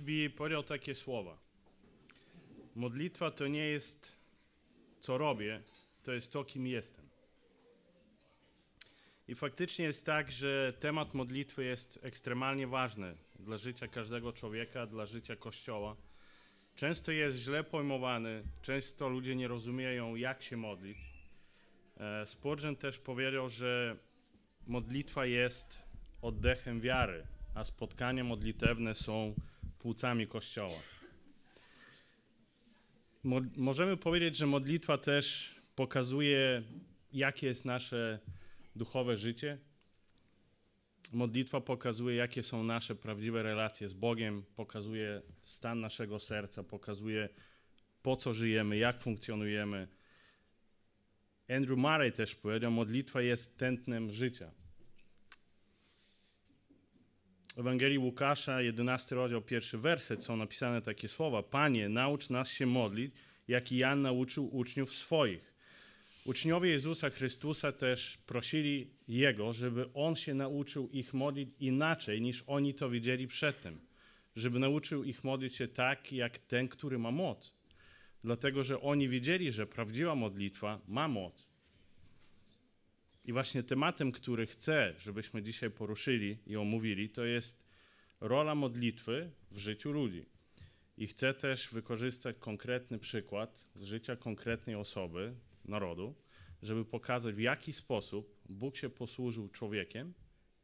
Grimsby powiedział takie słowa. Modlitwa to nie jest co robię, to jest to, kim jestem. I faktycznie jest tak, że temat modlitwy jest ekstremalnie ważny dla życia każdego człowieka, dla życia Kościoła. Często jest źle pojmowany, często ludzie nie rozumieją, jak się modlić. E, Spurgeon też powiedział, że modlitwa jest oddechem wiary, a spotkania modlitewne są płucami Kościoła. Mo możemy powiedzieć, że modlitwa też pokazuje, jakie jest nasze duchowe życie. Modlitwa pokazuje, jakie są nasze prawdziwe relacje z Bogiem, pokazuje stan naszego serca, pokazuje po co żyjemy, jak funkcjonujemy. Andrew Murray też powiedział, modlitwa jest tętnem życia. Ewangelii Łukasza, 11 rozdział, pierwszy werset, są napisane takie słowa. Panie, naucz nas się modlić, jak i Jan nauczył uczniów swoich. Uczniowie Jezusa Chrystusa też prosili Jego, żeby On się nauczył ich modlić inaczej, niż oni to widzieli przedtem. Żeby nauczył ich modlić się tak, jak ten, który ma moc. Dlatego, że oni wiedzieli, że prawdziwa modlitwa ma moc. I właśnie tematem, który chcę, żebyśmy dzisiaj poruszyli i omówili, to jest rola modlitwy w życiu ludzi. I chcę też wykorzystać konkretny przykład z życia konkretnej osoby, narodu, żeby pokazać, w jaki sposób Bóg się posłużył człowiekiem,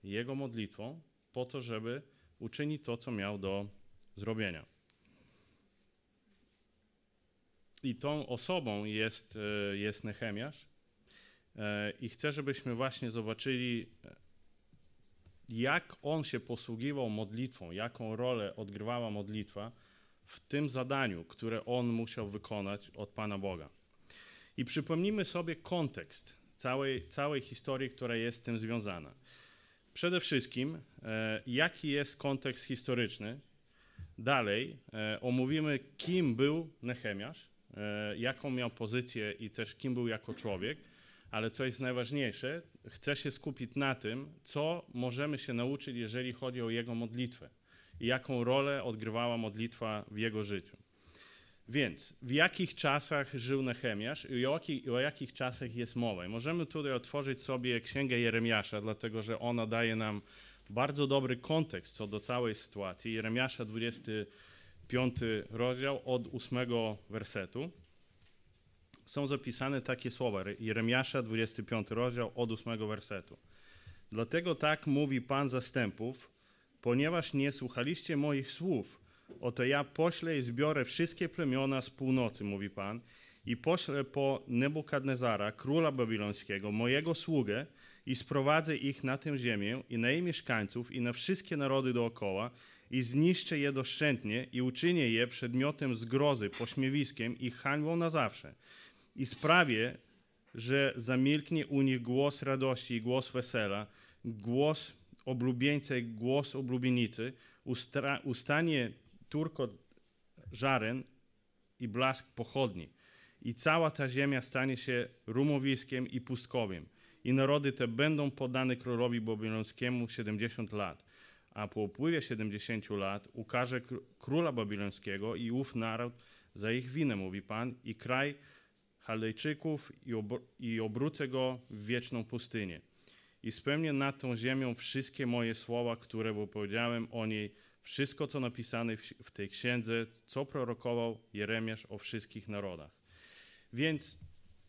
jego modlitwą, po to, żeby uczynić to, co miał do zrobienia. I tą osobą jest, e, jest. E, I chcę, żebyśmy właśnie zobaczyli, e, jak on się posługiwał modlitwą, jaką rolę odgrywała modlitwa w tym zadaniu, które on musiał wykonać od Pana Boga. I przypomnijmy sobie kontekst całej, całej historii, która jest z tym związana. Przede wszystkim, e, jaki jest kontekst historyczny. Dalej omówimy, kim był Nehemiasz, e, jaką miał pozycję i też kim był jako człowiek. Ale co jest najważniejsze, chcę się skupić na tym, co możemy się nauczyć, jeżeli chodzi o jego modlitwę i jaką rolę odgrywała modlitwa w jego życiu. Więc w jakich czasach żył Nehemiasz i o, o jakich czasach jest mowa? możemy tutaj otworzyć sobie Księgę Jeremiasza, dlatego że ona daje nam bardzo dobry kontekst co do całej sytuacji. Jeremiasza 25 rozdział od 8 wersetu. Są zapisane takie słowa. Jeremiasza 25 rozdział od 8 wersetu. Dlatego tak mówi Pan zastępów, ponieważ nie słuchaliście moich słów – Oto ja poślę i zbiorę wszystkie plemiona z północy, mówi Pan, i poślę po Nebukadnezara, króla babilońskiego, mojego sługę i sprowadzę ich na tę ziemię i na jej mieszkańców i na wszystkie narody dookoła i zniszczę je doszczętnie i uczynię je przedmiotem zgrozy, pośmiewiskiem i hańbą na zawsze. I sprawię, że zamilknie u nich głos radości i głos wesela, głos oblubieńca i głos oblubienicy, ustanie turkot żaren i blask pochodni. I cała ta ziemia stanie się rumowiskiem i pustkowiem. I narody te będą podane królowi babilońskiemu 70 lat. A po upływie 70 lat ukaże króla babilońskiego i ów naród za ich winę, mówi Pan, i kraj Chaldejczyków i, ob i obrócę go w wieczną pustynię. I spełnię nad tą ziemią wszystkie moje słowa, które powiedziałem o niej wszystko, co napisane w tej księdze, co prorokował Jeremiasz o wszystkich narodach. Więc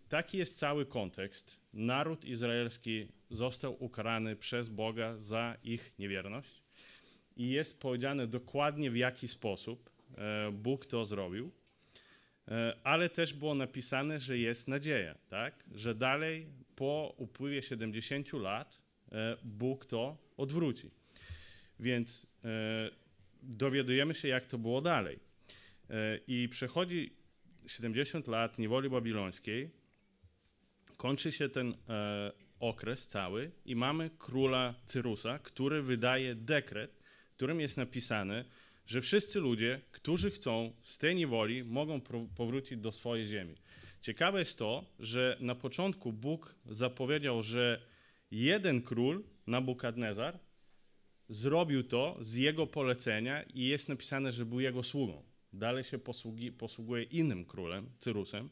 taki jest cały kontekst. Naród izraelski został ukarany przez Boga za ich niewierność i jest powiedziane dokładnie w jaki sposób e, Bóg to zrobił, ale też było napisane, że jest nadzieja, tak? że dalej po upływie 70 lat e, Bóg to odwróci. Więc dowiadujemy się, jak to było dalej. E, I przechodzi 70 lat niewoli babilońskiej, kończy się ten e, okres cały i mamy króla Cyrusa, który wydaje dekret, którym jest napisane, że wszyscy ludzie, którzy chcą z tej niewoli, mogą powrócić do swojej ziemi. Ciekawe jest to, że na początku Bóg zapowiedział, że jeden król, Nabukadnezar, zrobił to z jego polecenia i jest napisane, że był jego sługą. Dalej się posługi, posługuje innym królem, Cyrusem,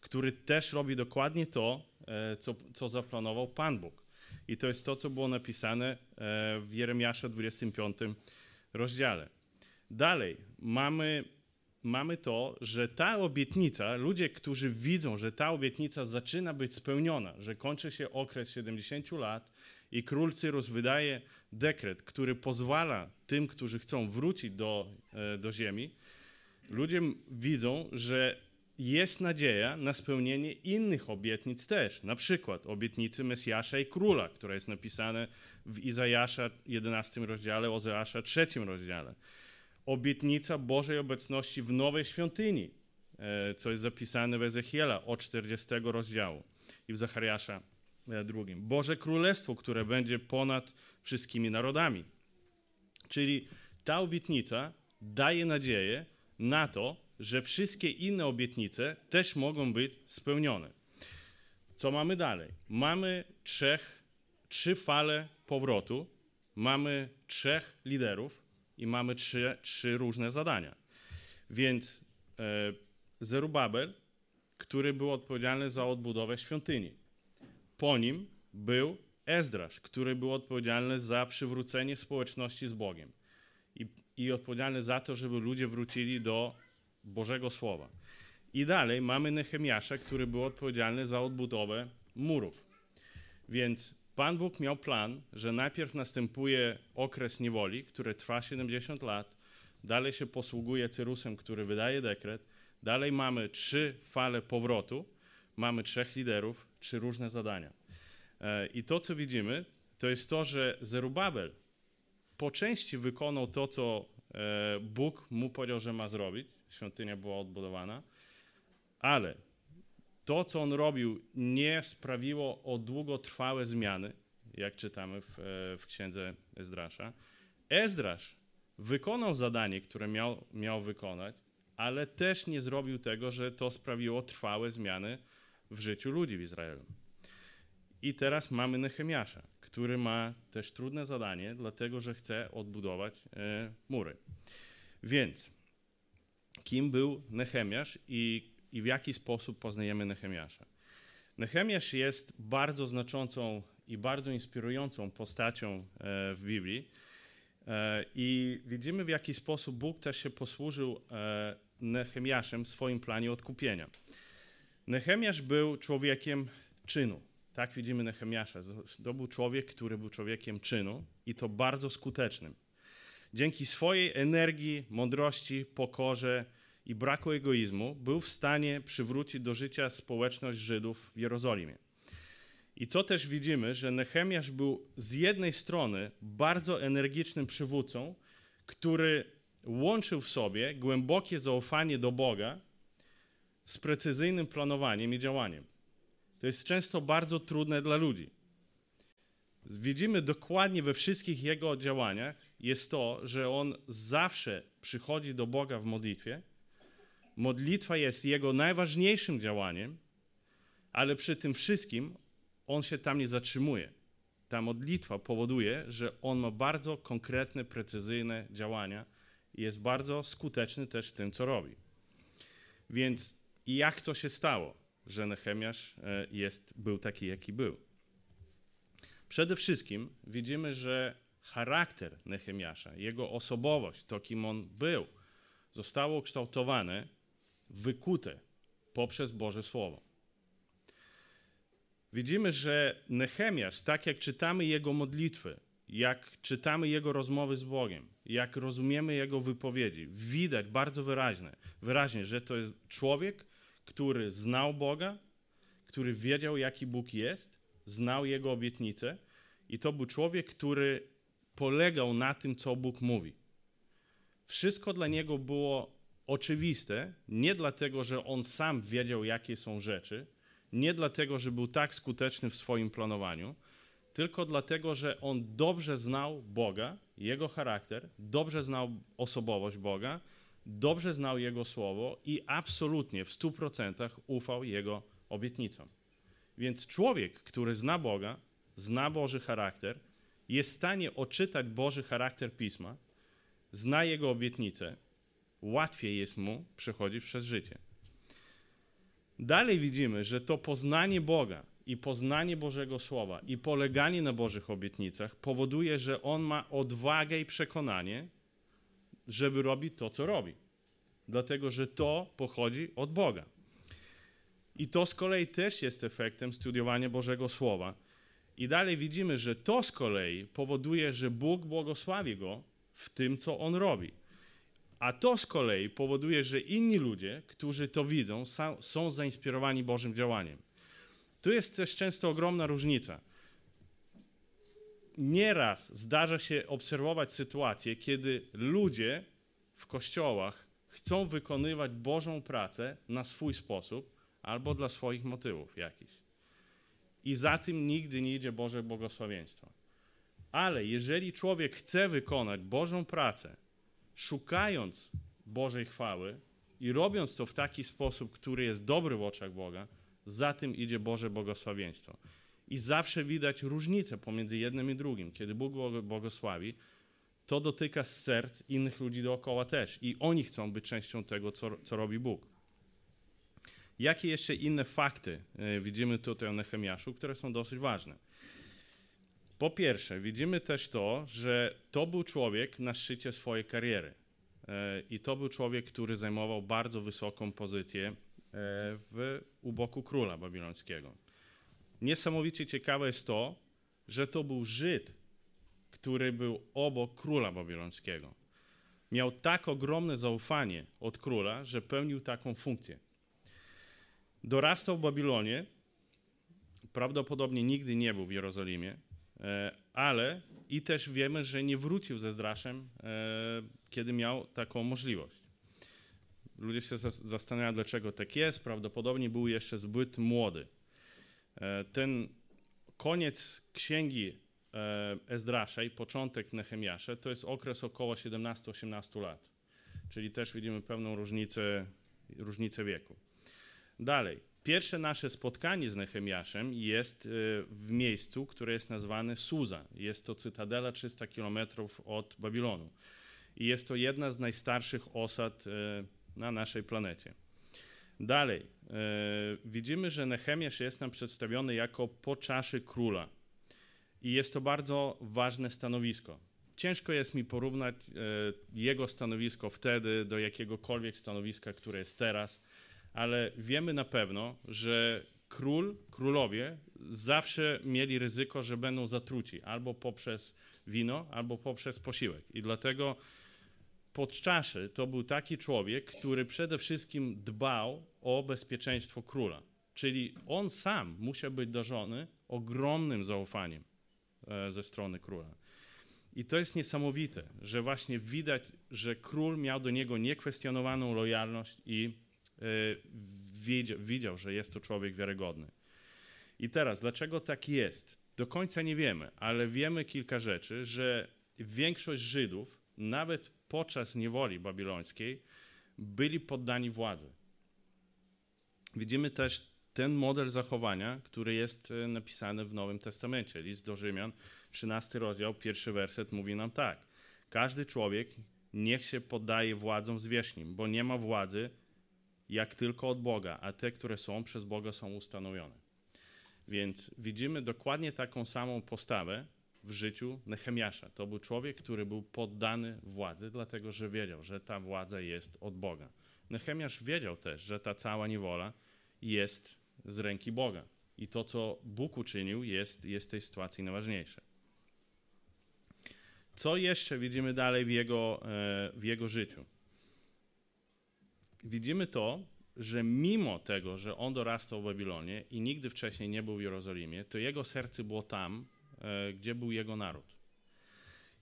który też robi dokładnie to, e, co, co zaplanował Pan Bóg. I to jest to, co było napisane e, w Jeremiasza 25 rozdziale. Dalej mamy, mamy to, że ta obietnica, ludzie, którzy widzą, że ta obietnica zaczyna być spełniona, że kończy się okres 70 lat i król Cyrus wydaje dekret, który pozwala tym, którzy chcą wrócić do, e, do ziemi, ludzie widzą, że jest nadzieja na spełnienie innych obietnic też. Na przykład obietnicy Mesjasza i Króla, która jest napisane w Izajasza 11 rozdziale, Ozeasza 3 rozdziale. Obietnica Bożej obecności w nowej świątyni, e, co jest zapisane w Ezechiela od 40 rozdziału i w Zachariasza e, drugim. Boże Królestwo, które będzie ponad wszystkimi narodami. Czyli ta obietnica daje nadzieję na to, że wszystkie inne obietnice też mogą być spełnione. Co mamy dalej? Mamy trzech, trzy fale powrotu, mamy trzech liderów i mamy trzy, trzy różne zadania. Więc e, Zerubabel, który był odpowiedzialny za odbudowę świątyni. Po nim był Ezdrasz, który był odpowiedzialny za przywrócenie społeczności z Bogiem i, i odpowiedzialny za to, żeby ludzie wrócili do Bożego Słowa. I dalej mamy Nehemiasza, który był odpowiedzialny za odbudowę murów. Więc Pan Bóg miał plan, że najpierw następuje okres niewoli, który trwa 70 lat, dalej się posługuje Cyrusem, który wydaje dekret, dalej mamy trzy fale powrotu, mamy trzech liderów, trzy różne zadania. E, I to, co widzimy, to jest to, że Zerubabel po części wykonał to, co e, Bóg mu powiedział, że ma zrobić, świątynia była odbudowana, ale to, co on robił, nie sprawiło o długotrwałe zmiany, jak czytamy w, e, w księdze Ezdrasza. Ezdrasz wykonał zadanie, które miał, miał wykonać, ale też nie zrobił tego, że to sprawiło trwałe zmiany w życiu ludzi w Izraelu. I teraz mamy Nehemiasza, który ma też trudne zadanie, dlatego że chce odbudować e, mury. Więc kim był Nehemiasz i, i w jaki sposób poznajemy Nehemiasza. Nehemiasz jest bardzo znaczącą i bardzo inspirującą postacią e, w Biblii. E, I widzimy, w jaki sposób Bóg też się posłużył e, Nehemiaszem w swoim planie odkupienia. Nehemiasz był człowiekiem czynu. Tak widzimy Nehemiasza. To był człowiek, który był człowiekiem czynu i to bardzo skutecznym dzięki swojej energii, mądrości, pokorze i braku egoizmu był w stanie przywrócić do życia społeczność Żydów w Jerozolimie. I co też widzimy, że Nehemiasz był z jednej strony bardzo energicznym przywódcą, który łączył w sobie głębokie zaufanie do Boga z precyzyjnym planowaniem i działaniem. To jest często bardzo trudne dla ludzi widzimy dokładnie we wszystkich jego działaniach, jest to, że on zawsze przychodzi do Boga w modlitwie. Modlitwa jest jego najważniejszym działaniem, ale przy tym wszystkim on się tam nie zatrzymuje. Ta modlitwa powoduje, że on ma bardzo konkretne, precyzyjne działania i jest bardzo skuteczny też w tym, co robi. Więc jak to się stało, że Nehemiasz e, jest, był taki, jaki był? Przede wszystkim widzimy, że charakter Nehemiasza, jego osobowość, to kim on był, zostało ukształtowane, wykute poprzez Boże Słowo. Widzimy, że Nehemiasz, tak jak czytamy jego modlitwy, jak czytamy jego rozmowy z Bogiem, jak rozumiemy jego wypowiedzi, widać bardzo wyraźnie, wyraźnie, że to jest człowiek, który znał Boga, który wiedział, jaki Bóg jest, znał Jego obietnice i to był człowiek, który polegał na tym, co Bóg mówi. Wszystko dla niego było oczywiste, nie dlatego, że on sam wiedział, jakie są rzeczy, nie dlatego, że był tak skuteczny w swoim planowaniu, tylko dlatego, że on dobrze znał Boga, jego charakter, dobrze znał osobowość Boga, dobrze znał Jego słowo i absolutnie w 100% ufał Jego obietnicom. Więc człowiek, który zna Boga, zna Boży charakter jest w stanie odczytać Boży charakter Pisma, zna Jego obietnice, łatwiej jest mu przechodzić przez życie. Dalej widzimy, że to poznanie Boga i poznanie Bożego Słowa i poleganie na Bożych obietnicach powoduje, że on ma odwagę i przekonanie, żeby robić to, co robi. Dlatego, że to pochodzi od Boga. I to z kolei też jest efektem studiowania Bożego Słowa. I dalej widzimy, że to z kolei powoduje, że Bóg błogosławi go w tym, co on robi. A to z kolei powoduje, że inni ludzie, którzy to widzą, są zainspirowani Bożym działaniem. Tu jest też często ogromna różnica. Nieraz zdarza się obserwować sytuacje, kiedy ludzie w kościołach chcą wykonywać Bożą pracę na swój sposób albo dla swoich motywów jakichś. I za tym nigdy nie idzie Boże błogosławieństwo. Ale jeżeli człowiek chce wykonać Bożą pracę, szukając Bożej chwały i robiąc to w taki sposób, który jest dobry w oczach Boga, za tym idzie Boże błogosławieństwo. I zawsze widać różnicę pomiędzy jednym i drugim. Kiedy Bóg błogosławi, to dotyka serc innych ludzi dookoła też. I oni chcą być częścią tego, co, co robi Bóg. Jakie jeszcze inne fakty e, widzimy tutaj o Nehemiaszu, które są dosyć ważne? Po pierwsze, widzimy też to, że to był człowiek na szczycie swojej kariery. E, I to był człowiek, który zajmował bardzo wysoką pozycję e, w, u boku króla babilońskiego. Niesamowicie ciekawe jest to, że to był Żyd, który był obok króla babilońskiego. Miał tak ogromne zaufanie od króla, że pełnił taką funkcję. Dorastał w Babilonie, prawdopodobnie nigdy nie był w Jerozolimie, ale i też wiemy, że nie wrócił ze Zdraszem, e, kiedy miał taką możliwość. Ludzie się zastanawiają, dlaczego tak jest. Prawdopodobnie był jeszcze zbyt młody. E, ten koniec księgi Ezdrasza i początek Nehemiasza to jest okres około 17-18 lat. Czyli też widzimy pewną różnicę, różnicę wieku. Dalej. Pierwsze nasze spotkanie z Nehemiaszem jest e, w miejscu, które jest nazwane Suza. Jest to cytadela 300 km od Babilonu. I jest to jedna z najstarszych osad e, na naszej planecie. Dalej, e, widzimy, że Nehemiasz jest nam przedstawiony jako po czaszy króla. I jest to bardzo ważne stanowisko. Ciężko jest mi porównać jego stanowisko wtedy do jakiegokolwiek stanowiska, które jest teraz ale wiemy na pewno, że król, królowie zawsze mieli ryzyko, że będą zatruci albo poprzez wino, albo poprzez posiłek. I dlatego podczaszy to był taki człowiek, który przede wszystkim dbał o bezpieczeństwo króla. Czyli on sam musiał być darzony ogromnym zaufaniem e, ze strony króla. I to jest niesamowite, że właśnie widać, że król miał do niego niekwestionowaną lojalność i Y, widział, widział, że jest to człowiek wiarygodny. I teraz, dlaczego tak jest? Do końca nie wiemy, ale wiemy kilka rzeczy, że większość Żydów, nawet podczas niewoli babilońskiej, byli poddani władzy. Widzimy też ten model zachowania, który jest y, napisany w Nowym Testamencie. List do Rzymian, 13 rozdział, pierwszy werset mówi nam tak. Każdy człowiek niech się poddaje władzom zwierzchnim, bo nie ma władzy jak tylko od Boga, a te, które są przez Boga, są ustanowione. Więc widzimy dokładnie taką samą postawę w życiu Nehemiasza. To był człowiek, który był poddany władzy, dlatego że wiedział, że ta władza jest od Boga. Nehemiasz wiedział też, że ta cała niewola jest z ręki Boga. I to, co Bóg uczynił, jest, jest w tej sytuacji najważniejsze. Co jeszcze widzimy dalej w jego, e, w jego życiu? Widzimy to, że mimo tego, że on dorastał w Babilonie i nigdy wcześniej nie był w Jerozolimie, to jego serce było tam, e, gdzie był jego naród.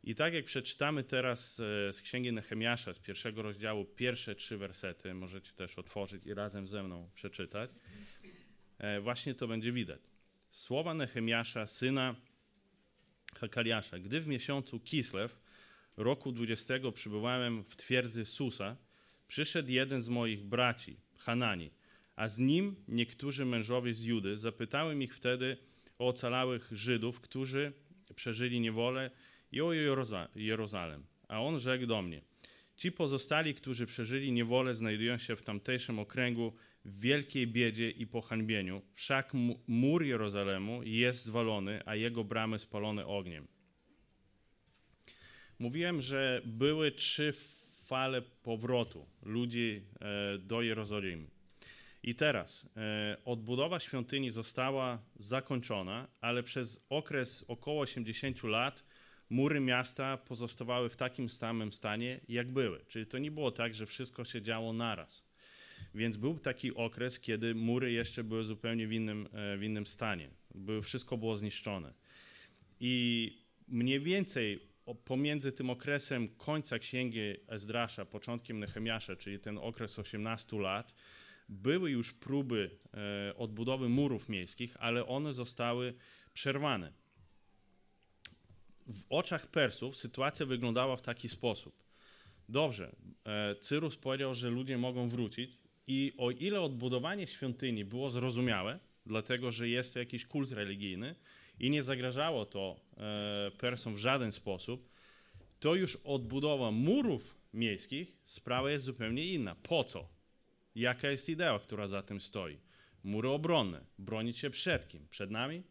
I tak jak przeczytamy teraz e, z Księgi Nehemiasza, z pierwszego rozdziału, pierwsze trzy wersety, możecie też otworzyć i razem ze mną przeczytać, e, właśnie to będzie widać. Słowa Nehemiasza, syna Hakaliasza. Gdy w miesiącu Kislew, roku 20, przybywałem w twierdzy Susa, przyszedł jeden z moich braci, Hanani, a z nim niektórzy mężowie z Judy. Zapytałem ich wtedy o ocalałych Żydów, którzy przeżyli niewolę i o Jerozalem. A on rzekł do mnie, ci pozostali, którzy przeżyli niewolę, znajdują się w tamtejszym okręgu w wielkiej biedzie i pohańbieniu, wszak mur Jerozolemu jest zwalony, a jego bramy spalone ogniem. Mówiłem, że były trzy fale powrotu ludzi e, do Jerozolimy. I teraz e, odbudowa świątyni została zakończona, ale przez okres około 80 lat mury miasta pozostawały w takim samym stanie, jak były. Czyli to nie było tak, że wszystko się działo naraz. Więc był taki okres, kiedy mury jeszcze były zupełnie w innym, e, w innym stanie. Były, wszystko było zniszczone. I mniej więcej pomiędzy tym okresem końca księgi Ezdrasza, początkiem Nehemiasza, czyli ten okres 18 lat, były już próby e, odbudowy murów miejskich, ale one zostały przerwane. W oczach Persów sytuacja wyglądała w taki sposób. Dobrze, e, Cyrus powiedział, że ludzie mogą wrócić, i o ile odbudowanie świątyni było zrozumiałe, dlatego że jest to jakiś kult religijny i nie zagrażało to e, Persom w żaden sposób, to już odbudowa murów miejskich sprawa jest zupełnie inna. Po co? Jaka jest idea, która za tym stoi? Mury obronne, bronić się przed kim? Przed nami?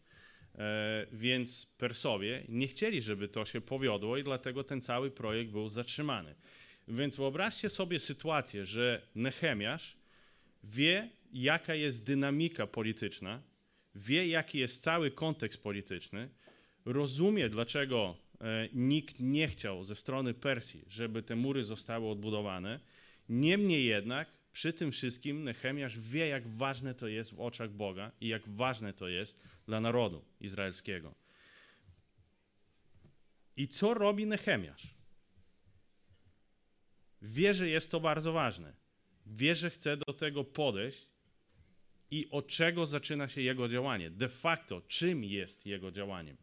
E, więc Persowie nie chcieli, żeby to się powiodło i dlatego ten cały projekt był zatrzymany. Więc wyobraźcie sobie sytuację, że Nehemiasz wie, jaka jest dynamika polityczna, wie, jaki jest cały kontekst polityczny, rozumie, dlaczego e, nikt nie chciał ze strony Persji, żeby te mury zostały odbudowane. Niemniej jednak przy tym wszystkim Nehemiasz wie, jak ważne to jest w oczach Boga i jak ważne to jest dla narodu izraelskiego. I co robi Nehemiasz? Wie, że jest to bardzo ważne. Wie, że chce do tego podejść i od czego zaczyna się jego działanie. De facto, czym jest jego działaniem.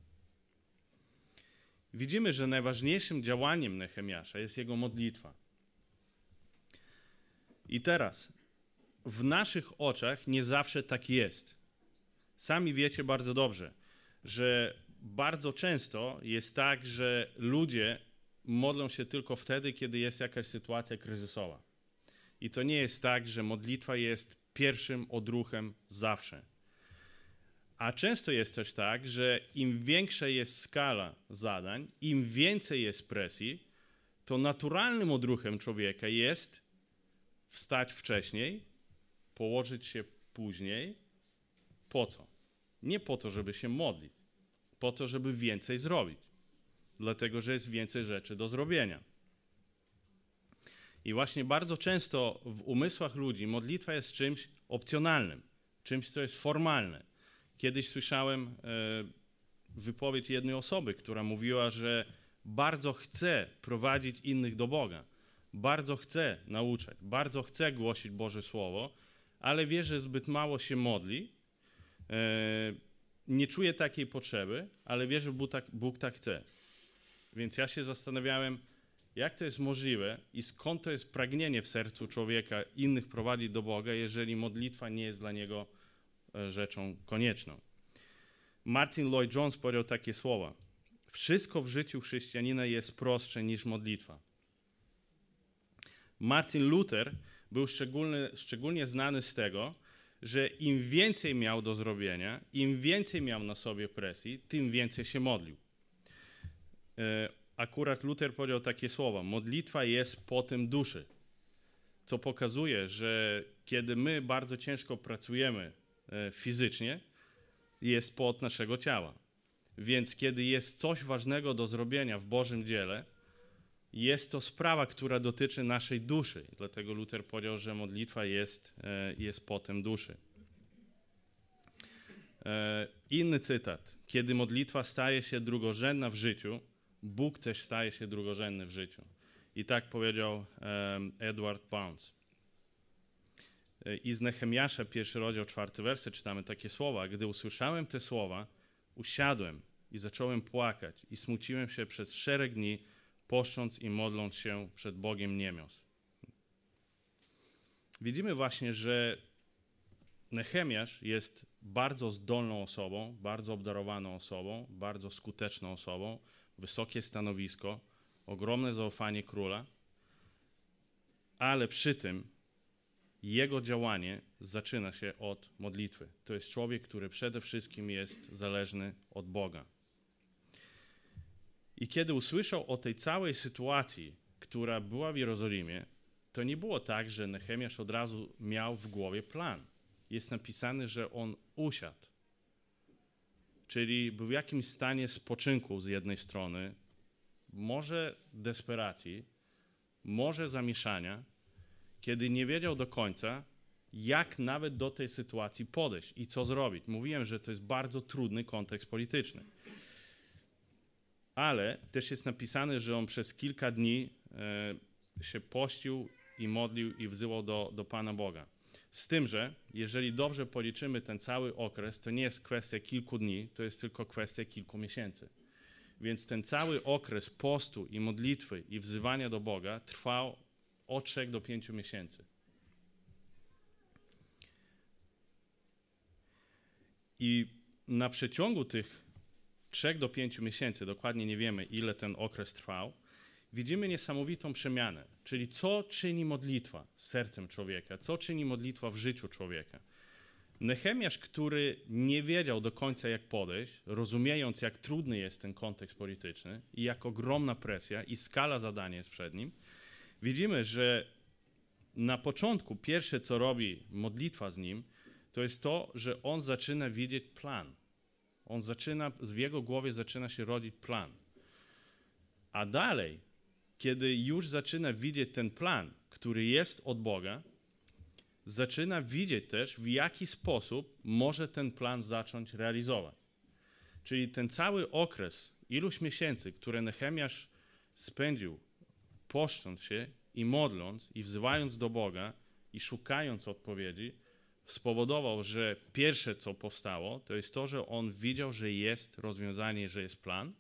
Widzimy, że najważniejszym działaniem Nehemiasza jest jego modlitwa. I teraz, w naszych oczach nie zawsze tak jest. Sami wiecie bardzo dobrze, że bardzo często jest tak, że ludzie modlą się tylko wtedy, kiedy jest jakaś sytuacja kryzysowa. I to nie jest tak, że modlitwa jest pierwszym odruchem zawsze. A często jest też tak, że im większa jest skala zadań, im więcej jest presji, to naturalnym odruchem człowieka jest wstać wcześniej, położyć się później. Po co? Nie po to, żeby się modlić, po to, żeby więcej zrobić, dlatego że jest więcej rzeczy do zrobienia. I właśnie bardzo często w umysłach ludzi modlitwa jest czymś opcjonalnym, czymś, co jest formalne. Kiedyś słyszałem e, wypowiedź jednej osoby, która mówiła, że bardzo chce prowadzić innych do Boga, bardzo chce nauczać, bardzo chce głosić Boże Słowo, ale wie, że zbyt mało się modli, e, nie czuje takiej potrzeby, ale wie, że Bóg tak, Bóg tak chce. Więc ja się zastanawiałem, jak to jest możliwe i skąd to jest pragnienie w sercu człowieka innych prowadzić do Boga, jeżeli modlitwa nie jest dla niego e, rzeczą konieczną. Martin Lloyd Jones powiedział takie słowa: Wszystko w życiu chrześcijanina jest prostsze niż modlitwa. Martin Luther był szczególnie znany z tego, że im więcej miał do zrobienia, im więcej miał na sobie presji, tym więcej się modlił. Akurat Luther powiedział takie słowa: modlitwa jest potem duszy. Co pokazuje, że kiedy my bardzo ciężko pracujemy e, fizycznie, jest pot naszego ciała. Więc kiedy jest coś ważnego do zrobienia w Bożym dziele, jest to sprawa, która dotyczy naszej duszy. Dlatego Luther powiedział, że modlitwa jest, e, jest potem duszy. E, inny cytat. Kiedy modlitwa staje się drugorzędna w życiu, Bóg też staje się drugorzędny w życiu. I tak powiedział Edward. E, I z Nehemiasza, pierwszy rozdział, czwarty werset, czytamy takie słowa. Gdy usłyszałem te słowa, usiadłem i zacząłem płakać i smuciłem się przez szereg dni, poszcząc i modląc się przed Bogiem niemios. Widzimy właśnie, że Nehemiasz jest bardzo zdolną osobą, bardzo obdarowaną osobą, bardzo skuteczną osobą, wysokie stanowisko, ogromne zaufanie króla, ale przy tym jego działanie zaczyna się od modlitwy. To jest człowiek, który przede wszystkim jest zależny od Boga. I kiedy usłyszał o tej całej sytuacji, która była w Jerozolimie, to nie było tak, że Nehemiasz od razu miał w głowie plan. Jest napisane, że on usiadł. Czyli był w jakimś stanie spoczynku z jednej strony, może desperacji, może zamieszania, kiedy nie wiedział do końca, jak nawet do tej sytuacji podejść i co zrobić. Mówiłem, że to jest bardzo trudny kontekst polityczny. Ale też jest napisane, że on przez kilka dni e, się pościł i modlił i wzywał do, do Pana Boga. Z tym, że jeżeli dobrze policzymy ten cały okres, to nie jest kwestia kilku dni, to jest tylko kwestia kilku miesięcy. Więc ten cały okres postu i modlitwy i wzywania do Boga trwał od 3 do 5 miesięcy. I na przeciągu tych 3 do 5 miesięcy, dokładnie nie wiemy ile ten okres trwał, widzimy niesamowitą przemianę. Czyli co czyni modlitwa sercem człowieka, co czyni modlitwa w życiu człowieka. Nehemiasz, który nie wiedział do końca jak podejść, rozumiejąc jak trudny jest ten kontekst polityczny i jak ogromna presja i skala zadania jest przed nim, widzimy, że na początku pierwsze co robi modlitwa z nim, to jest to, że on zaczyna widzieć plan. On zaczyna, w jego głowie zaczyna się rodzić plan. A dalej, kiedy już zaczyna widzieć ten plan, który jest od Boga, zaczyna widzieć też, w jaki sposób może ten plan zacząć realizować. Czyli ten cały okres, iluś miesięcy, które Nehemiasz spędził poszcząc się i modląc i wzywając do Boga i szukając odpowiedzi, spowodował, że pierwsze co powstało, to jest to, że on widział, że jest rozwiązanie, że jest plan,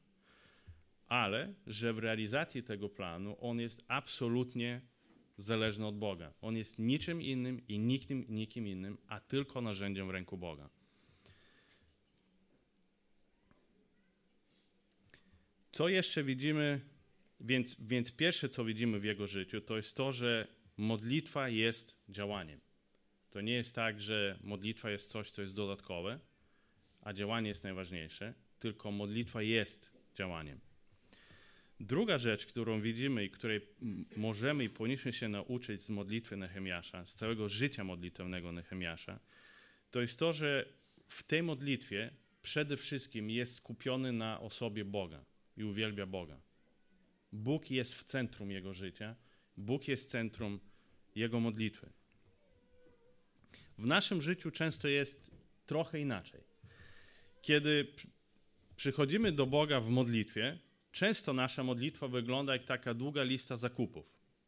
ale że w realizacji tego planu on jest absolutnie zależny od Boga. On jest niczym innym i nikim, nikim innym, a tylko narzędziem w ręku Boga. Co jeszcze widzimy? Więc, więc pierwsze, co widzimy w jego życiu, to jest to, że modlitwa jest działaniem. To nie jest tak, że modlitwa jest coś, co jest dodatkowe, a działanie jest najważniejsze, tylko modlitwa jest działaniem. Druga rzecz, którą widzimy i której możemy i powinniśmy się nauczyć z modlitwy Nehemiasza, z całego życia modlitewnego Nehemiasza, to jest to, że w tej modlitwie przede wszystkim jest skupiony na osobie Boga i uwielbia Boga. Bóg jest w centrum jego życia, Bóg jest centrum jego modlitwy. W naszym życiu często jest trochę inaczej. Kiedy przychodzimy do Boga w modlitwie, często nasza modlitwa wygląda jak taka długa lista zakupów,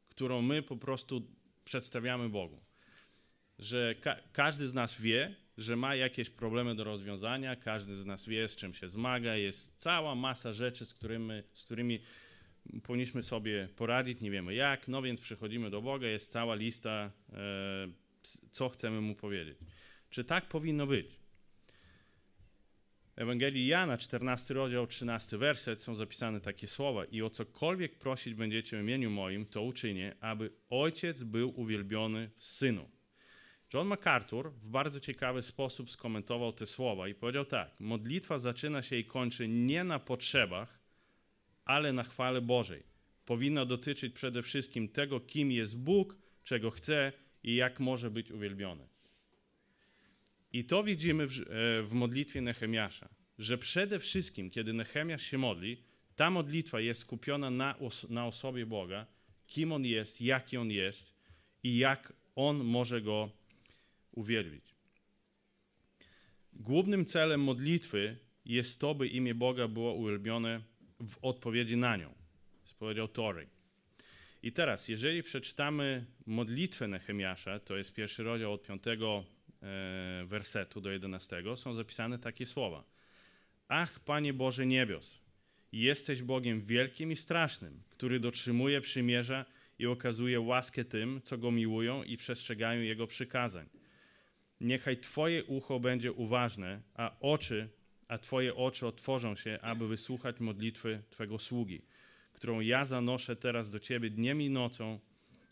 którą my po prostu przedstawiamy Bogu. Że ka każdy z nas wie, że ma jakieś problemy do rozwiązania, każdy z nas wie, z czym się zmaga, jest cała masa rzeczy, z którymi, z którymi powinniśmy sobie poradzić, nie wiemy jak, no więc przychodzimy do Boga, jest cała lista, e, co chcemy Mu powiedzieć. Czy tak powinno być? Ewangelii Jana, 14 rozdział, 13 werset, są zapisane takie słowa i o cokolwiek prosić będziecie w imieniu moim, to uczynię, aby Ojciec był uwielbiony w Synu. John MacArthur w bardzo ciekawy sposób skomentował te słowa i powiedział tak, modlitwa zaczyna się i kończy nie na potrzebach, ale na chwale Bożej. Powinna dotyczyć przede wszystkim tego, kim jest Bóg, czego chce i jak może być uwielbiony. I to widzimy w, e, w modlitwie Nehemiasza, że przede wszystkim, kiedy Nehemiasz się modli, ta modlitwa jest skupiona na, na osobie Boga, kim On jest, jaki On jest i jak On może Go uwielbić. Głównym celem modlitwy jest to, by imię Boga było uwielbione w odpowiedzi na nią. Powiedział Tory. I teraz, jeżeli przeczytamy modlitwę Nehemiasza, to jest pierwszy rozdział od 5 E, wersetu do 11 są zapisane takie słowa. Ach, Panie Boże niebios, jesteś Bogiem wielkim i strasznym, który dotrzymuje przymierza i okazuje łaskę tym, co Go miłują i przestrzegają Jego przykazań. Niechaj Twoje ucho będzie uważne, a oczy, a Twoje oczy otworzą się, aby wysłuchać modlitwy Twego sługi, którą ja zanoszę teraz do Ciebie dniem i nocą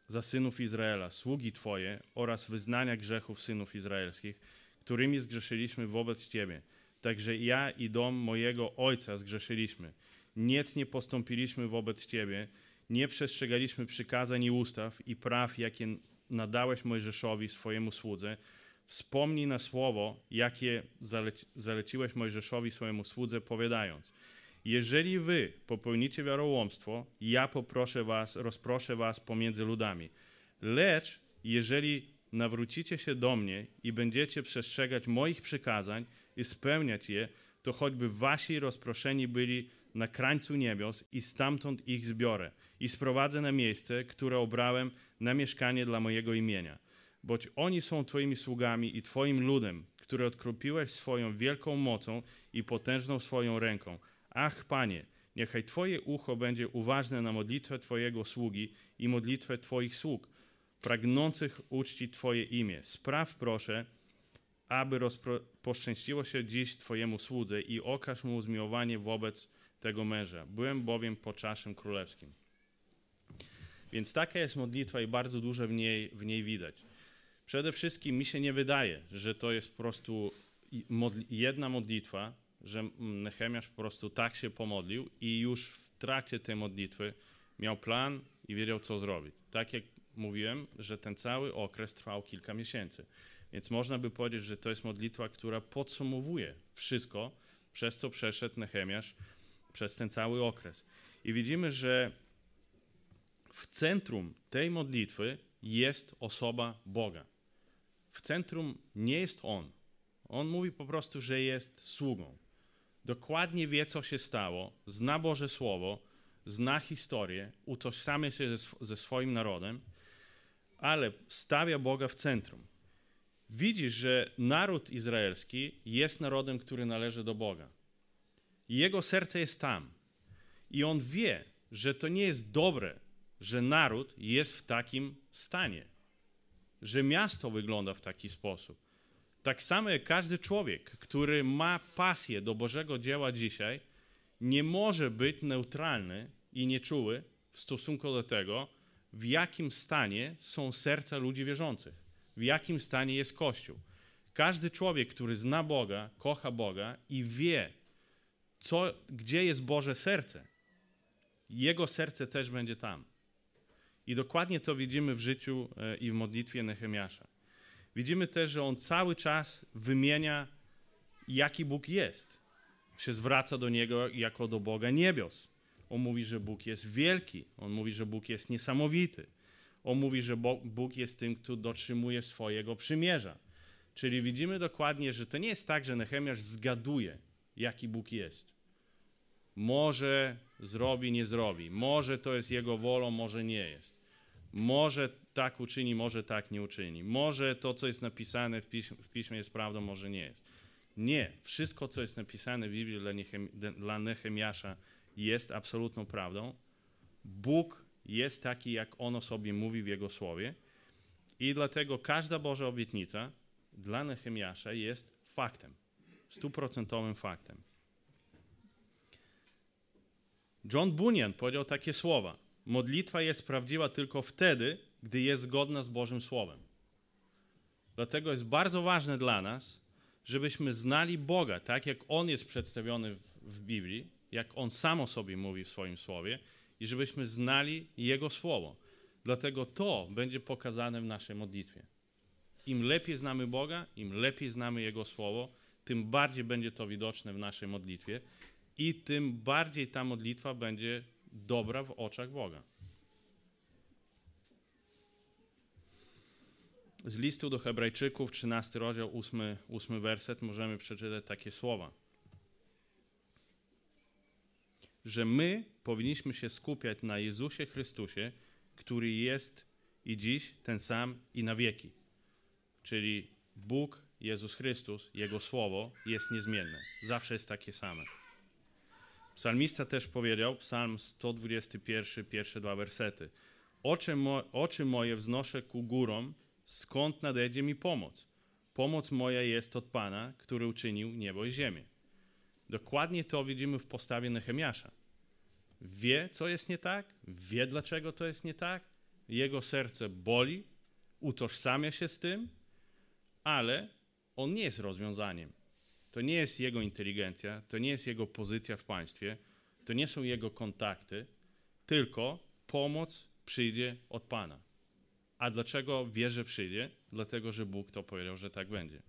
za synów Izraela, sługi Twoje oraz wyznania grzechów synów izraelskich, którymi zgrzeszyliśmy wobec Ciebie. Także ja i dom mojego ojca zgrzeszyliśmy. Nic nie postąpiliśmy wobec Ciebie, nie przestrzegaliśmy przykazań i ustaw i praw, jakie nadałeś Mojżeszowi, swojemu słudze. Wspomnij na słowo, jakie zaleci, zaleciłeś Mojżeszowi, swojemu słudze, powiadając: Jeżeli wy popełnicie wiarołomstwo, ja poproszę was, rozproszę was pomiędzy ludami. Lecz jeżeli nawrócicie się do mnie i będziecie przestrzegać moich przykazań i spełniać je, to choćby wasi rozproszeni byli na krańcu niebios i stamtąd ich zbiorę i sprowadzę na miejsce, które obrałem na mieszkanie dla mojego imienia. Boć oni są Twoimi sługami i Twoim ludem, który odkropiłeś swoją wielką mocą i potężną swoją ręką. Ach, Panie, niechaj Twoje ucho będzie uważne na modlitwę Twojego sługi i modlitwę Twoich sług, pragnących uczcić Twoje imię. Spraw proszę, aby poszczęściło się dziś Twojemu słudze i okaż mu zmiłowanie wobec tego męża. Byłem bowiem po czaszym królewskim. Więc taka jest modlitwa i bardzo dużo w niej, w niej widać. Przede wszystkim mi się nie wydaje, że to jest po prostu jedna modlitwa, że Nehemiasz po prostu tak się pomodlił i już w trakcie tej modlitwy miał plan i wiedział, co zrobić. Tak jak mówiłem, że ten cały okres trwał kilka miesięcy. Więc można by powiedzieć, że to jest modlitwa, która podsumowuje wszystko, przez co przeszedł Nehemiasz przez ten cały okres. I widzimy, że w centrum tej modlitwy jest osoba Boga. W centrum nie jest On. On mówi po prostu, że jest sługą. Dokładnie wie, co się stało, zna Boże Słowo, zna historię, utożsamia się ze, ze swoim narodem, ale stawia Boga w centrum. Widzisz, że naród izraelski jest narodem, który należy do Boga. Jego serce jest tam. I on wie, że to nie jest dobre, że naród jest w takim stanie, że miasto wygląda w taki sposób. Tak samo jak każdy człowiek, który ma pasję do Bożego dzieła dzisiaj, nie może być neutralny i nieczuły w stosunku do tego, w jakim stanie są serca ludzi wierzących, w jakim stanie jest Kościół. Każdy człowiek, który zna Boga, kocha Boga i wie, co, gdzie jest Boże serce, jego serce też będzie tam. I dokładnie to widzimy w życiu e, i w modlitwie Nehemiasza. Widzimy też, że on cały czas wymienia, jaki Bóg jest. Się zwraca do niego jako do Boga niebios. On mówi, że Bóg jest wielki. On mówi, że Bóg jest niesamowity. On mówi, że Bóg jest tym, kto dotrzymuje swojego przymierza. Czyli widzimy dokładnie, że to nie jest tak, że Nehemiasz zgaduje, jaki Bóg jest. Może zrobi, nie zrobi. Może to jest jego wolą, może nie jest. Może tak uczyni, może tak nie uczyni. Może to, co jest napisane w piśmie, w piśmie jest prawdą, może nie jest. Nie. Wszystko, co jest napisane w Biblii dla, Nechem, dla Nehemiasza jest absolutną prawdą. Bóg jest taki, jak On o sobie mówi w Jego Słowie i dlatego każda Boża obietnica dla Nehemiasza jest faktem, stuprocentowym faktem. John Bunyan powiedział takie słowa: Modlitwa jest prawdziwa tylko wtedy, gdy jest zgodna z Bożym Słowem. Dlatego jest bardzo ważne dla nas, żebyśmy znali Boga tak, jak On jest przedstawiony w Biblii, jak On sam o sobie mówi w swoim słowie, i żebyśmy znali Jego słowo. Dlatego to będzie pokazane w naszej modlitwie. Im lepiej znamy Boga, im lepiej znamy Jego słowo, tym bardziej będzie to widoczne w naszej modlitwie i tym bardziej ta modlitwa będzie dobra w oczach Boga. Z listu do Hebrajczyków, 13 rozdział, 8, 8 werset, możemy przeczytać takie słowa. Że my powinniśmy się skupiać na Jezusie Chrystusie, który jest i dziś ten sam i na wieki. Czyli Bóg, Jezus Chrystus, Jego Słowo jest niezmienne. Zawsze jest takie same. Psalmista też powiedział, psalm 121, pierwsze dwa wersety. Oczy, mo, oczy moje wznoszę ku górom, skąd nadejdzie mi pomoc. pomoc moja jest od Pana, który uczynił niebo i ziemię. Dokładnie to widzimy w postawie Nehemiasza. Wie, co jest nie tak, wie, dlaczego to jest nie tak, jego serce boli, utożsamia się z tym, ale on nie jest rozwiązaniem. To nie jest jego inteligencja, to nie jest jego pozycja w państwie, to nie są jego kontakty, tylko pomoc przyjdzie od Pana. A dlaczego wie, że przyjdzie? Dlatego, że Bóg to powiedział, że tak będzie.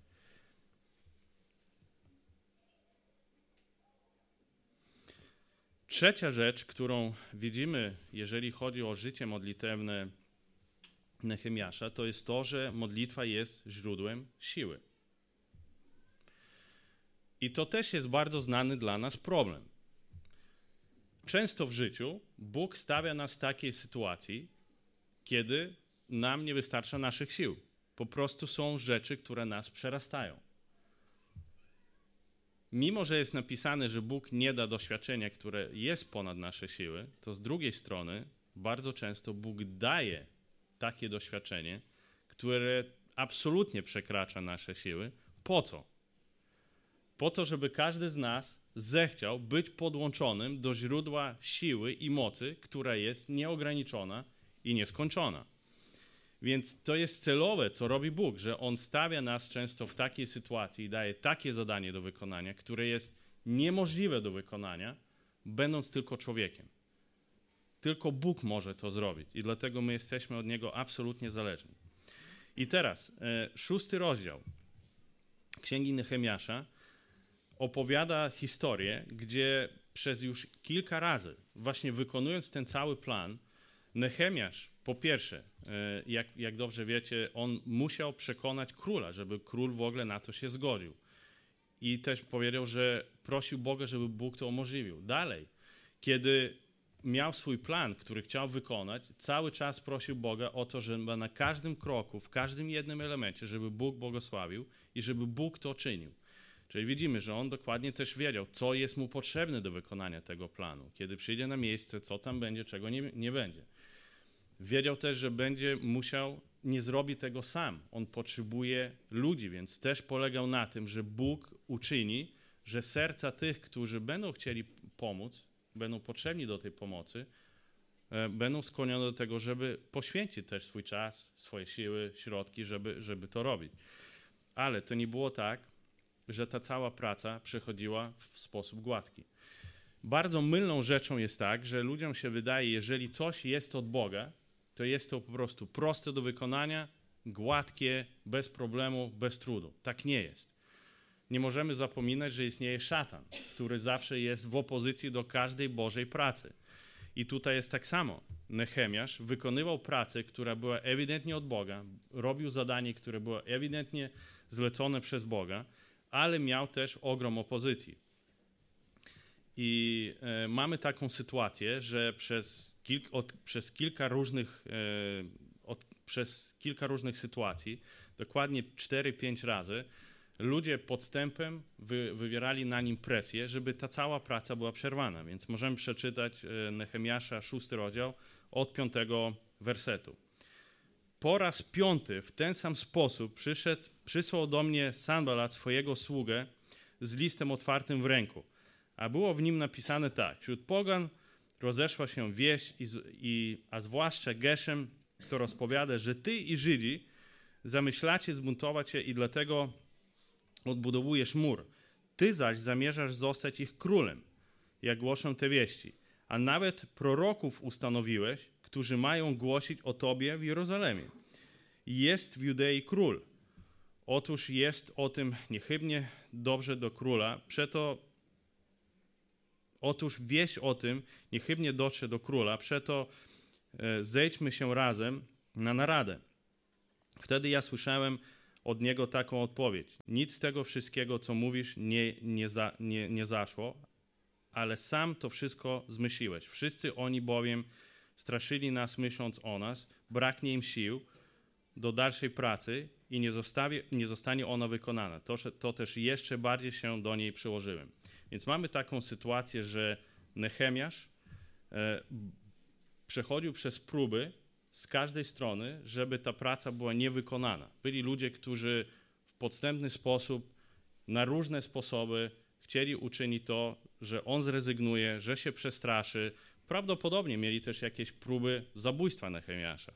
Trzecia rzecz, którą widzimy, jeżeli chodzi o życie modlitewne Nehemiasza, to jest to, że modlitwa jest źródłem siły. I to też jest bardzo znany dla nas problem. Często w życiu Bóg stawia nas w takiej sytuacji, kiedy nam nie wystarcza naszych sił. Po prostu są rzeczy, które nas przerastają. Mimo, że jest napisane, że Bóg nie da doświadczenia, które jest ponad nasze siły, to z drugiej strony bardzo często Bóg daje takie doświadczenie, które absolutnie przekracza nasze siły. Po co? Po to, żeby każdy z nas zechciał być podłączonym do źródła siły i mocy, która jest nieograniczona i nieskończona. Więc to jest celowe, co robi Bóg, że On stawia nas często w takiej sytuacji i daje takie zadanie do wykonania, które jest niemożliwe do wykonania, będąc tylko człowiekiem. Tylko Bóg może to zrobić i dlatego my jesteśmy od Niego absolutnie zależni. I teraz e, szósty rozdział Księgi Nehemiasza opowiada historię, gdzie przez już kilka razy, właśnie wykonując ten cały plan, Nehemiasz, po pierwsze, e, jak, jak dobrze wiecie, on musiał przekonać króla, żeby król w ogóle na to się zgodził. I też powiedział, że prosił Boga, żeby Bóg to umożliwił. Dalej, kiedy miał swój plan, który chciał wykonać, cały czas prosił Boga o to, żeby na każdym kroku, w każdym jednym elemencie, żeby Bóg błogosławił i żeby Bóg to czynił. Czyli widzimy, że on dokładnie też wiedział, co jest mu potrzebne do wykonania tego planu. Kiedy przyjdzie na miejsce, co tam będzie, czego nie, nie będzie. Wiedział też, że będzie musiał, nie zrobi tego sam. On potrzebuje ludzi, więc też polegał na tym, że Bóg uczyni, że serca tych, którzy będą chcieli pomóc, będą potrzebni do tej pomocy, e, będą skłonione do tego, żeby poświęcić też swój czas, swoje siły, środki, żeby, żeby to robić. Ale to nie było tak, że ta cała praca przechodziła w sposób gładki. Bardzo mylną rzeczą jest tak, że ludziom się wydaje, jeżeli coś jest od Boga, to jest to po prostu proste do wykonania, gładkie, bez problemu, bez trudu. Tak nie jest. Nie możemy zapominać, że istnieje szatan, który zawsze jest w opozycji do każdej Bożej pracy. I tutaj jest tak samo. Nehemiasz wykonywał pracę, która była ewidentnie od Boga, robił zadanie, które było ewidentnie zlecone przez Boga, ale miał też ogrom opozycji. I e, mamy taką sytuację, że przez, od, przez kilka różnych e, od, przez kilka różnych sytuacji, dokładnie 4-5 razy, ludzie podstępem wy, wywierali na nim presję, żeby ta cała praca była przerwana. Więc możemy przeczytać e, Nehemiasza, szósty rozdział, od piątego wersetu. Po raz piąty w ten sam sposób przyszedł, przysłał do mnie Sanbalat swojego sługę z listem otwartym w ręku – a było w nim napisane tak: Wśród pogan rozeszła się wieść, i, i, a zwłaszcza Geszem, to rozpowiada, że ty i Żydzi zamyślacie zbuntować się i dlatego odbudowujesz mur. Ty zaś zamierzasz zostać ich królem, jak głoszą te wieści. A nawet proroków ustanowiłeś, którzy mają głosić o tobie w Jerozolimie. Jest w Judei król. Otóż jest o tym niechybnie dobrze do króla, przeto Otóż wieść o tym niechybnie dotrze do króla, przeto e, zejdźmy się razem na naradę. Wtedy ja słyszałem od niego taką odpowiedź. Nic z tego wszystkiego, co mówisz, nie, nie, za, nie, nie zaszło, ale sam to wszystko zmyśliłeś. Wszyscy oni bowiem straszyli nas, myśląc o nas, braknie im sił do dalszej pracy i nie, zostawi, nie zostanie ona wykonana. To, to też jeszcze bardziej się do niej przyłożyłem. Więc mamy taką sytuację, że Nehemiasz e, przechodził przez próby z każdej strony, żeby ta praca była niewykonana. Byli ludzie, którzy podstępny sposób, na różne sposoby chcieli uczynić to, że on zrezygnuje, że się przestraszy. Prawdopodobnie mieli też jakieś próby zabójstwa Nehemiasza.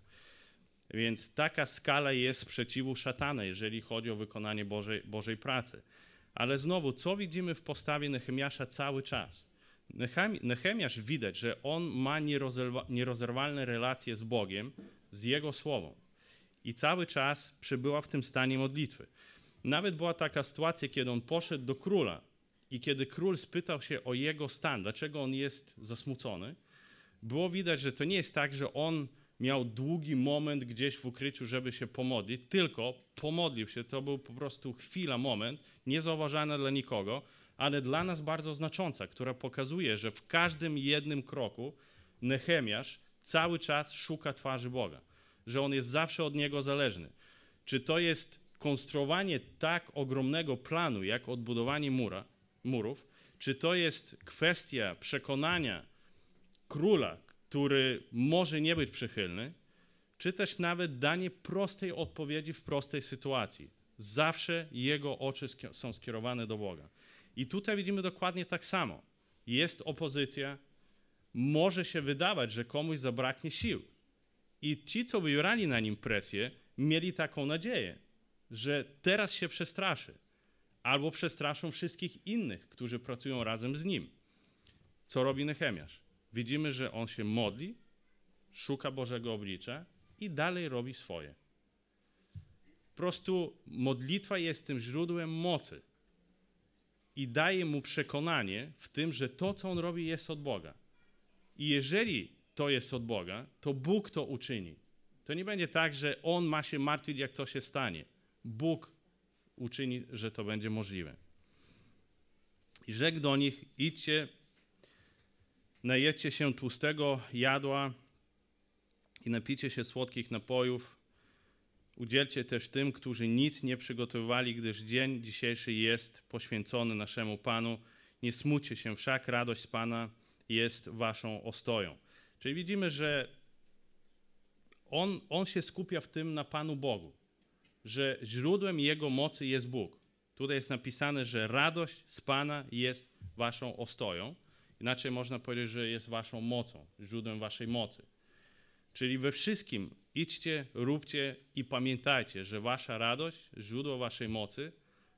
Więc taka skala jest sprzeciwu szatana, jeżeli chodzi o wykonanie Bożej, Bożej pracy. Ale znowu, co widzimy w postawie Nehemiasza cały czas? Nehemiasz widać, że on ma nierozerwalne relacje z Bogiem, z Jego Słowem. I cały czas przebyła w tym stanie modlitwy. Nawet była taka sytuacja, kiedy on poszedł do króla i kiedy król spytał się o jego stan, dlaczego on jest zasmucony, było widać, że to nie jest tak, że on miał długi moment gdzieś w ukryciu, żeby się pomodlić, tylko pomodlił się. To był po prostu chwila, moment, niezauważany dla nikogo, ale dla nas bardzo znacząca, która pokazuje, że w każdym jednym kroku Nehemiasz cały czas szuka twarzy Boga, że on jest zawsze od niego zależny. Czy to jest konstruowanie tak ogromnego planu, jak odbudowanie mura, murów, czy to jest kwestia przekonania króla, który może nie być przychylny, czy też nawet danie prostej odpowiedzi w prostej sytuacji. Zawsze jego oczy są skierowane do Boga. I tutaj widzimy dokładnie tak samo. Jest opozycja, może się wydawać, że komuś zabraknie sił. I ci, co wywierali na nim presję, mieli taką nadzieję, że teraz się przestraszy, albo przestraszą wszystkich innych, którzy pracują razem z nim. Co robi Nehemiasz? Widzimy, że on się modli, szuka Bożego oblicza i dalej robi swoje. Po prostu modlitwa jest tym źródłem mocy i daje mu przekonanie w tym, że to, co on robi, jest od Boga. I jeżeli to jest od Boga, to Bóg to uczyni. To nie będzie tak, że on ma się martwić, jak to się stanie. Bóg uczyni, że to będzie możliwe. I rzekł do nich: idźcie, najecie się tłustego jadła i napicie się słodkich napojów. Udzielcie też tym, którzy nic nie przygotowywali, gdyż dzień dzisiejszy jest poświęcony naszemu Panu. Nie smucie się, wszak radość z Pana jest waszą ostoją. Czyli widzimy, że on, on się skupia w tym na Panu Bogu że źródłem Jego mocy jest Bóg. Tutaj jest napisane, że radość z Pana jest waszą ostoją. Inaczej można powiedzieć, że jest waszą mocą, źródłem waszej mocy. Czyli we wszystkim idźcie, róbcie i pamiętajcie, że wasza radość, źródło waszej mocy,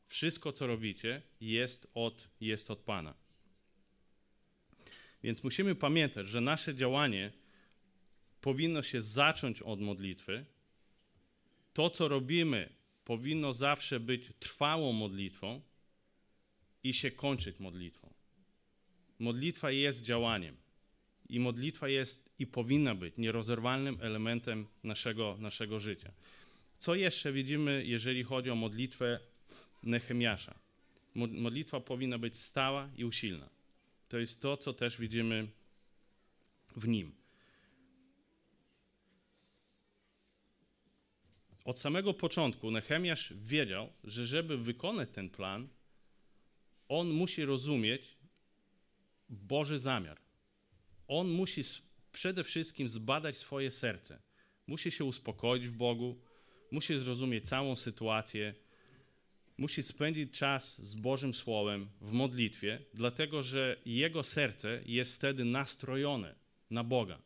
wszystko co robicie jest od, jest od Pana. Więc musimy pamiętać, że nasze działanie powinno się zacząć od modlitwy, to, co robimy, powinno zawsze być trwałą modlitwą i się kończyć modlitwą. Modlitwa jest działaniem i modlitwa jest i powinna być nierozerwalnym elementem naszego, naszego życia. Co jeszcze widzimy, jeżeli chodzi o modlitwę Nehemiasza? Modlitwa powinna być stała i usilna. To jest to, co też widzimy w nim. od samego początku Nehemiasz wiedział, że żeby wykonać ten plan, on musi rozumieć Boży zamiar. On musi przede wszystkim zbadać swoje serce. Musi się uspokoić w Bogu, musi zrozumieć całą sytuację, musi spędzić czas z Bożym Słowem w modlitwie, dlatego że jego serce jest wtedy nastrojone na Boga.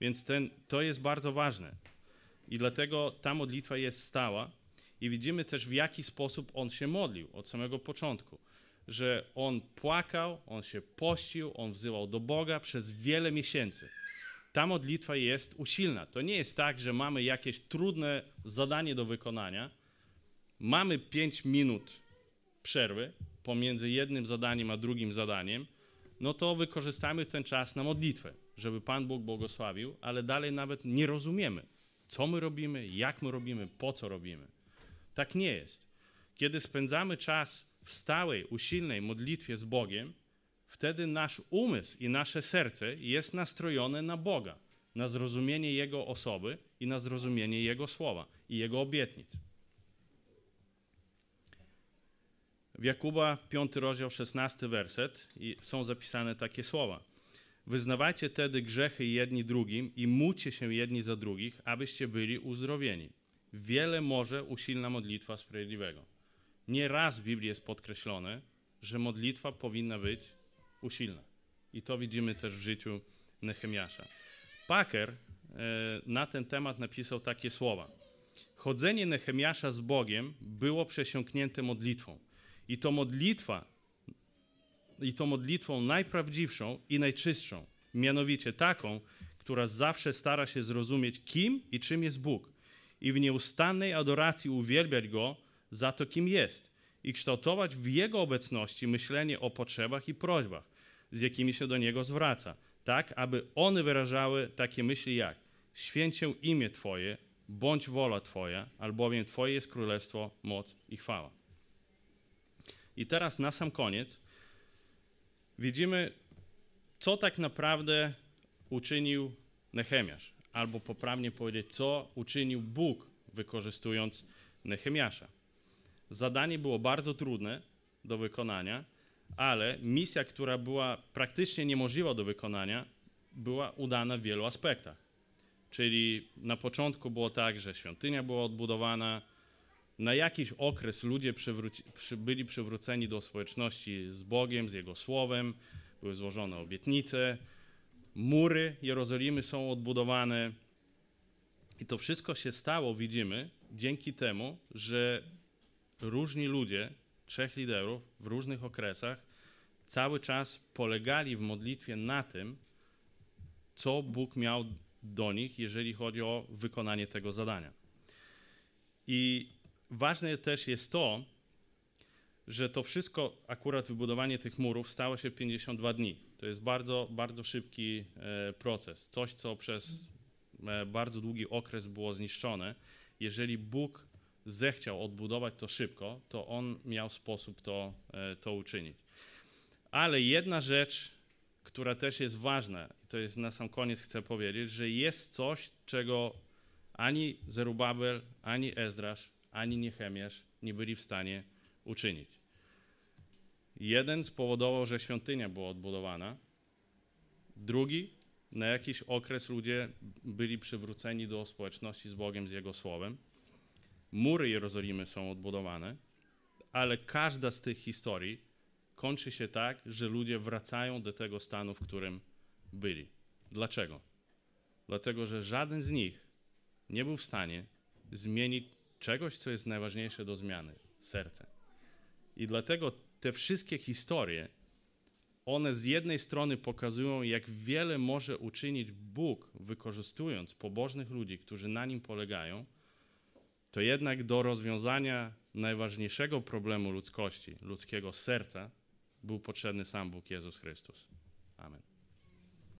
Więc ten, to jest bardzo ważne. I dlatego ta modlitwa jest stała. I widzimy też, w jaki sposób on się modlił od samego początku. Że on płakał, on się pościł, on wzywał do Boga przez wiele miesięcy. Ta modlitwa jest usilna. To nie jest tak, że mamy jakieś trudne zadanie do wykonania, mamy pięć minut przerwy pomiędzy jednym zadaniem a drugim zadaniem, no to wykorzystamy ten czas na modlitwę, żeby Pan Bóg błogosławił, ale dalej nawet nie rozumiemy co my robimy, jak my robimy, po co robimy. Tak nie jest. Kiedy spędzamy czas w stałej, usilnej modlitwie z Bogiem, wtedy nasz umysł i nasze serce jest nastrojone na Boga, na zrozumienie Jego osoby i na zrozumienie Jego słowa i Jego obietnic. W Jakuba 5 rozdział 16 werset są zapisane takie słowa. Wyznawajcie tedy grzechy jedni drugim i módlcie się jedni za drugich, abyście byli uzdrowieni. Wiele może usilna modlitwa sprawiedliwego. Nie raz w Biblii jest podkreślone, że modlitwa powinna być usilna. I to widzimy też w życiu Nehemiasza. Packer e, na ten temat napisał takie słowa. Chodzenie Nehemiasza z Bogiem było przesiąknięte modlitwą. I to modlitwa, i to modlitwą najprawdziwszą i najczystszą, mianowicie taką, która zawsze stara się zrozumieć, kim i czym jest Bóg, i w nieustannej adoracji uwielbiać Go za to, kim jest, i kształtować w Jego obecności myślenie o potrzebach i prośbach, z jakimi się do Niego zwraca, tak aby one wyrażały takie myśli jak święcię imię Twoje, bądź wola Twoja, albowiem Twoje jest królestwo, moc i chwała. I teraz na sam koniec widzimy, co tak naprawdę uczynił Nehemiasz, albo poprawnie powiedzieć, co uczynił Bóg, wykorzystując Nehemiasza. Zadanie było bardzo trudne do wykonania, ale misja, która była praktycznie niemożliwa do wykonania, była udana w wielu aspektach. Czyli na początku było tak, że świątynia była odbudowana, na jakiś okres ludzie przywróci, przy, byli przywróceni do społeczności z Bogiem, z Jego Słowem, były złożone obietnice, mury Jerozolimy są odbudowane. I to wszystko się stało, widzimy, dzięki temu, że różni ludzie, trzech liderów w różnych okresach, cały czas polegali w modlitwie na tym, co Bóg miał do nich, jeżeli chodzi o wykonanie tego zadania. I ważne też jest to, że to wszystko, akurat wybudowanie tych murów, stało się w 52 dni. To jest bardzo, bardzo szybki e, proces. Coś, co przez e, bardzo długi okres było zniszczone. Jeżeli Bóg zechciał odbudować to szybko, to On miał sposób to, e, to uczynić. Ale jedna rzecz, która też jest ważna, to jest na sam koniec chcę powiedzieć, że jest coś, czego ani Zerubabel, ani Ezdrasz, ani Niechemiasz nie byli w stanie uczynić. Jeden spowodował, że świątynia była odbudowana, drugi na jakiś okres ludzie byli przywróceni do społeczności z Bogiem, z Jego Słowem. Mury Jerozolimy są odbudowane, ale każda z tych historii kończy się tak, że ludzie wracają do tego stanu, w którym byli. Dlaczego? Dlatego, że żaden z nich nie był w stanie zmienić czegoś, co jest najważniejsze do zmiany serce. I dlatego te wszystkie historie, one z jednej strony pokazują, jak wiele może uczynić Bóg, wykorzystując pobożnych ludzi, którzy na nim polegają, to jednak do rozwiązania najważniejszego problemu ludzkości, ludzkiego serca, był potrzebny sam Bóg Jezus Chrystus. Amen.